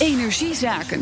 Energiezaken.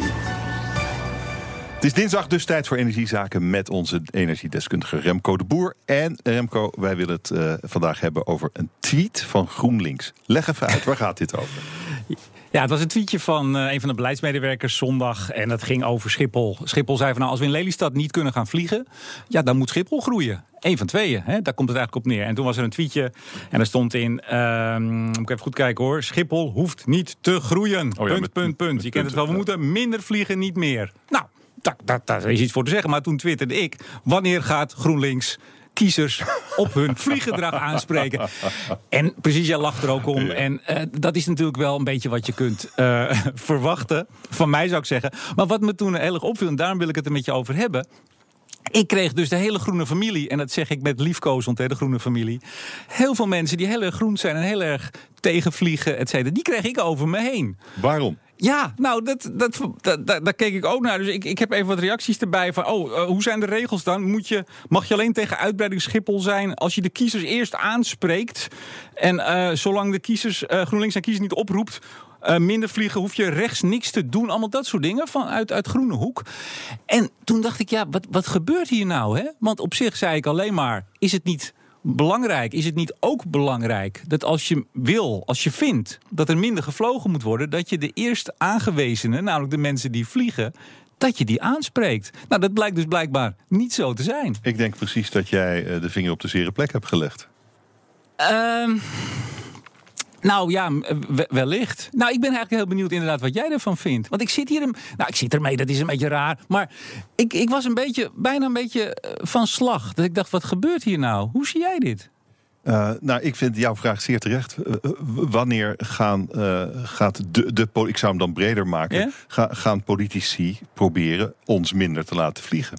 Het is dinsdag dus tijd voor energiezaken met onze energiedeskundige Remco de Boer. En Remco, wij willen het uh, vandaag hebben over een tweet van GroenLinks. Leg even uit, waar gaat dit over? Ja, het was een tweetje van uh, een van de beleidsmedewerkers zondag. En dat ging over Schiphol. Schiphol zei van nou, als we in Lelystad niet kunnen gaan vliegen, ja, dan moet Schiphol groeien. Eén van tweeën, hè? daar komt het eigenlijk op neer. En toen was er een tweetje en er stond in, uh, moet ik even goed kijken hoor, Schiphol hoeft niet te groeien. Oh ja, punt, met, punt, punt. Je kent het wel, we moeten minder vliegen, niet meer. Nou, daar is iets voor te zeggen. Maar toen twitterde ik, wanneer gaat GroenLinks kiezers op hun vlieggedrag aanspreken. En precies, jij lacht er ook om. En uh, dat is natuurlijk wel een beetje wat je kunt uh, verwachten. Van mij zou ik zeggen. Maar wat me toen heel erg opviel, en daarom wil ik het een beetje over hebben. Ik kreeg dus de hele groene familie, en dat zeg ik met liefkozend, de groene familie. Heel veel mensen die heel erg groen zijn en heel erg tegenvliegen, et cetera, die kreeg ik over me heen. Waarom? Ja, nou, dat, dat, dat, daar keek ik ook naar. Dus ik, ik heb even wat reacties erbij van... oh, uh, hoe zijn de regels dan? Moet je, mag je alleen tegen uitbreiding Schiphol zijn... als je de kiezers eerst aanspreekt... en uh, zolang de kiezers, uh, GroenLinks en kiezers niet oproept... Minder vliegen, hoef je rechts niks te doen. Allemaal dat soort dingen vanuit uit Groene Hoek. En toen dacht ik, ja, wat, wat gebeurt hier nou? Hè? Want op zich zei ik alleen maar, is het niet belangrijk? Is het niet ook belangrijk dat als je wil, als je vindt dat er minder gevlogen moet worden, dat je de eerst aangewezenen, namelijk de mensen die vliegen, dat je die aanspreekt. Nou, dat blijkt dus blijkbaar niet zo te zijn. Ik denk precies dat jij eh, de vinger op de zere plek hebt gelegd. Ehm. Nou ja, wellicht. Nou, ik ben eigenlijk heel benieuwd inderdaad wat jij ervan vindt. Want ik zit hier... Nou, ik zit ermee, dat is een beetje raar. Maar ik, ik was een beetje, bijna een beetje eh, van slag. Dat ik dacht, wat gebeurt hier nou? Hoe zie jij dit? Uh, nou, ik vind jouw vraag zeer terecht. Uh, wanneer gaan, uh, gaat de, de, ik zou hem dan breder maken, yeah? ga, gaan politici proberen ons minder te laten vliegen?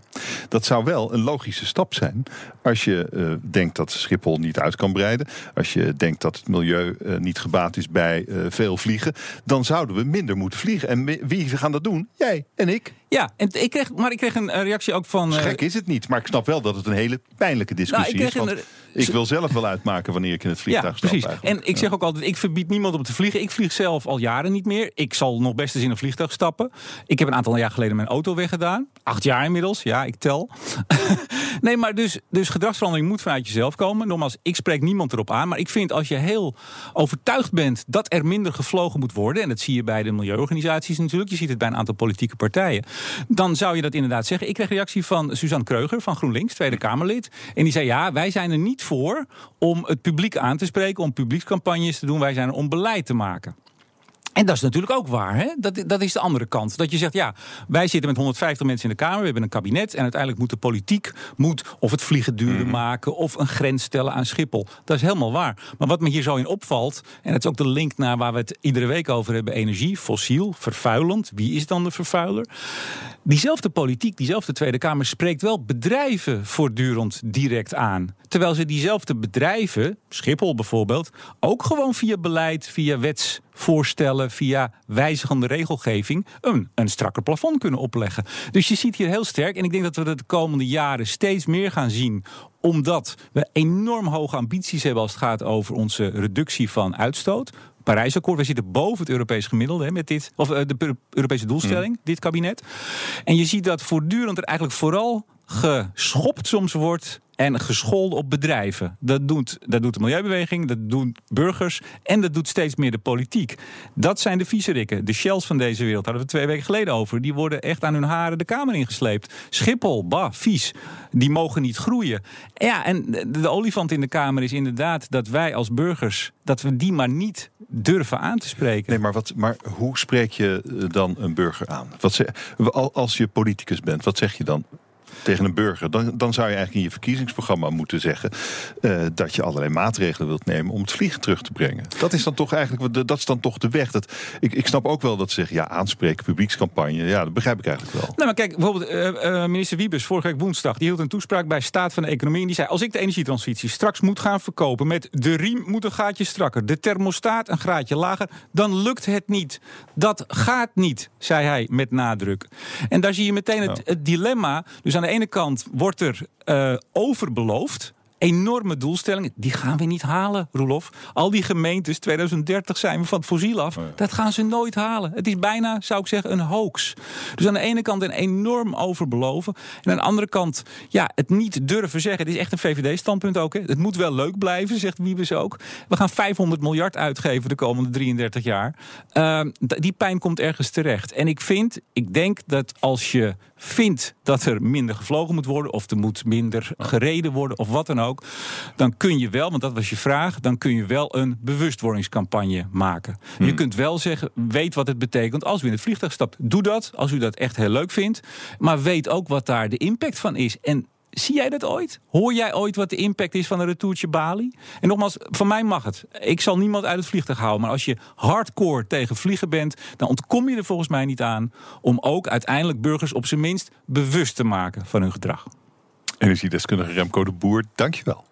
Dat zou wel een logische stap zijn als je denkt dat Schiphol niet uit kan breiden, als je denkt dat het milieu niet gebaat is bij veel vliegen, dan zouden we minder moeten vliegen. En wie gaan dat doen? Jij en ik. Ja, en ik kreeg, maar ik kreeg een reactie ook van. Gek is het niet, maar ik snap wel dat het een hele pijnlijke discussie nou, ik is. Want een, ik wil zelf wel uitmaken wanneer ik in het vliegtuig ja, precies. En ik zeg ook altijd, ik verbied niemand om te vliegen. Ik vlieg zelf al jaren niet meer. Ik zal nog best eens in een vliegtuig stappen. Ik heb een aantal jaar geleden mijn auto weggedaan. Acht jaar inmiddels, ja, ik tel. nee, maar dus, dus gedragsverandering moet vanuit jezelf komen. Nogmaals, ik spreek niemand erop aan. Maar ik vind als je heel overtuigd bent dat er minder gevlogen moet worden... en dat zie je bij de milieuorganisaties natuurlijk. Je ziet het bij een aantal politieke partijen. Dan zou je dat inderdaad zeggen. Ik kreeg reactie van Suzanne Kreuger van GroenLinks, Tweede Kamerlid. En die zei, ja, wij zijn er niet voor om het publiek aan te spreken, om publiekscampagnes te doen. Wij zijn er om beleid te maken. En dat is natuurlijk ook waar. Hè? Dat, dat is de andere kant. Dat je zegt, ja, wij zitten met 150 mensen in de Kamer. We hebben een kabinet. En uiteindelijk moet de politiek moet of het vliegen duurder mhm. maken... of een grens stellen aan Schiphol. Dat is helemaal waar. Maar wat me hier zo in opvalt... en dat is ook de link naar waar we het iedere week over hebben... energie, fossiel, vervuilend. Wie is dan de vervuiler? Diezelfde politiek, diezelfde Tweede Kamer... spreekt wel bedrijven voortdurend direct aan. Terwijl ze diezelfde bedrijven, Schiphol bijvoorbeeld... ook gewoon via beleid, via wets voorstellen via wijzigende regelgeving een, een strakker plafond kunnen opleggen. Dus je ziet hier heel sterk, en ik denk dat we de komende jaren steeds meer gaan zien omdat we enorm hoge ambities hebben als het gaat over onze reductie van uitstoot. Parijsakkoord, we zitten boven het Europees gemiddelde hè, met dit, of eh, de Europese doelstelling, mm. dit kabinet. En je ziet dat voortdurend er eigenlijk vooral geschopt soms wordt en gescholden op bedrijven. Dat doet, dat doet de milieubeweging, dat doen burgers en dat doet steeds meer de politiek. Dat zijn de viezerikken, de shells van deze wereld. Hadden we twee weken geleden over. Die worden echt aan hun haren de Kamer ingesleept. Schiphol, bah, vies. Die mogen niet groeien. Ja, en de, olifant in de Kamer is inderdaad dat wij als burgers... dat we die maar niet durven aan te spreken. Nee, maar, wat, maar hoe spreek je dan een burger aan? Wat als je politicus bent, wat zeg je dan? Tegen een burger, dan, dan zou je eigenlijk in je verkiezingsprogramma moeten zeggen uh, dat je allerlei maatregelen wilt nemen om het vliegen terug te brengen. Dat is dan toch eigenlijk dat is dan toch de weg. Dat, ik, ik snap ook wel dat ze zeggen, ja, aanspreken, publiekscampagne, ja, dat begrijp ik eigenlijk wel. Nou, maar kijk, bijvoorbeeld uh, minister Wiebes vorige week woensdag, die hield een toespraak bij Staat van de Economie en die zei, als ik de energietransitie straks moet gaan verkopen met de riem moet een gaatje strakker, de thermostaat een graadje lager, dan lukt het niet. Dat gaat niet, zei hij met nadruk. En daar zie je meteen het, het dilemma. Dus aan de ene kant wordt er uh, overbeloofd. Enorme doelstellingen. Die gaan we niet halen, Roelof. Al die gemeentes, 2030 zijn we van het fossiel af. Dat gaan ze nooit halen. Het is bijna, zou ik zeggen, een hoax. Dus aan de ene kant een enorm overbeloven. En aan de andere kant, ja, het niet durven zeggen. Het is echt een VVD-standpunt ook. Hè. Het moet wel leuk blijven, zegt Wiebes ook. We gaan 500 miljard uitgeven de komende 33 jaar. Uh, die pijn komt ergens terecht. En ik vind, ik denk dat als je vindt dat er minder gevlogen moet worden, of er moet minder gereden worden, of wat dan ook, dan kun je wel, want dat was je vraag, dan kun je wel een bewustwordingscampagne maken. Je hmm. kunt wel zeggen, weet wat het betekent als u in het vliegtuig stapt. Doe dat als u dat echt heel leuk vindt, maar weet ook wat daar de impact van is. En Zie jij dat ooit? Hoor jij ooit wat de impact is van een retourtje Bali? En nogmaals, van mij mag het. Ik zal niemand uit het vliegtuig houden. Maar als je hardcore tegen vliegen bent, dan ontkom je er volgens mij niet aan om ook uiteindelijk burgers op zijn minst bewust te maken van hun gedrag. Energiedeskundige Remco de Boer, dankjewel.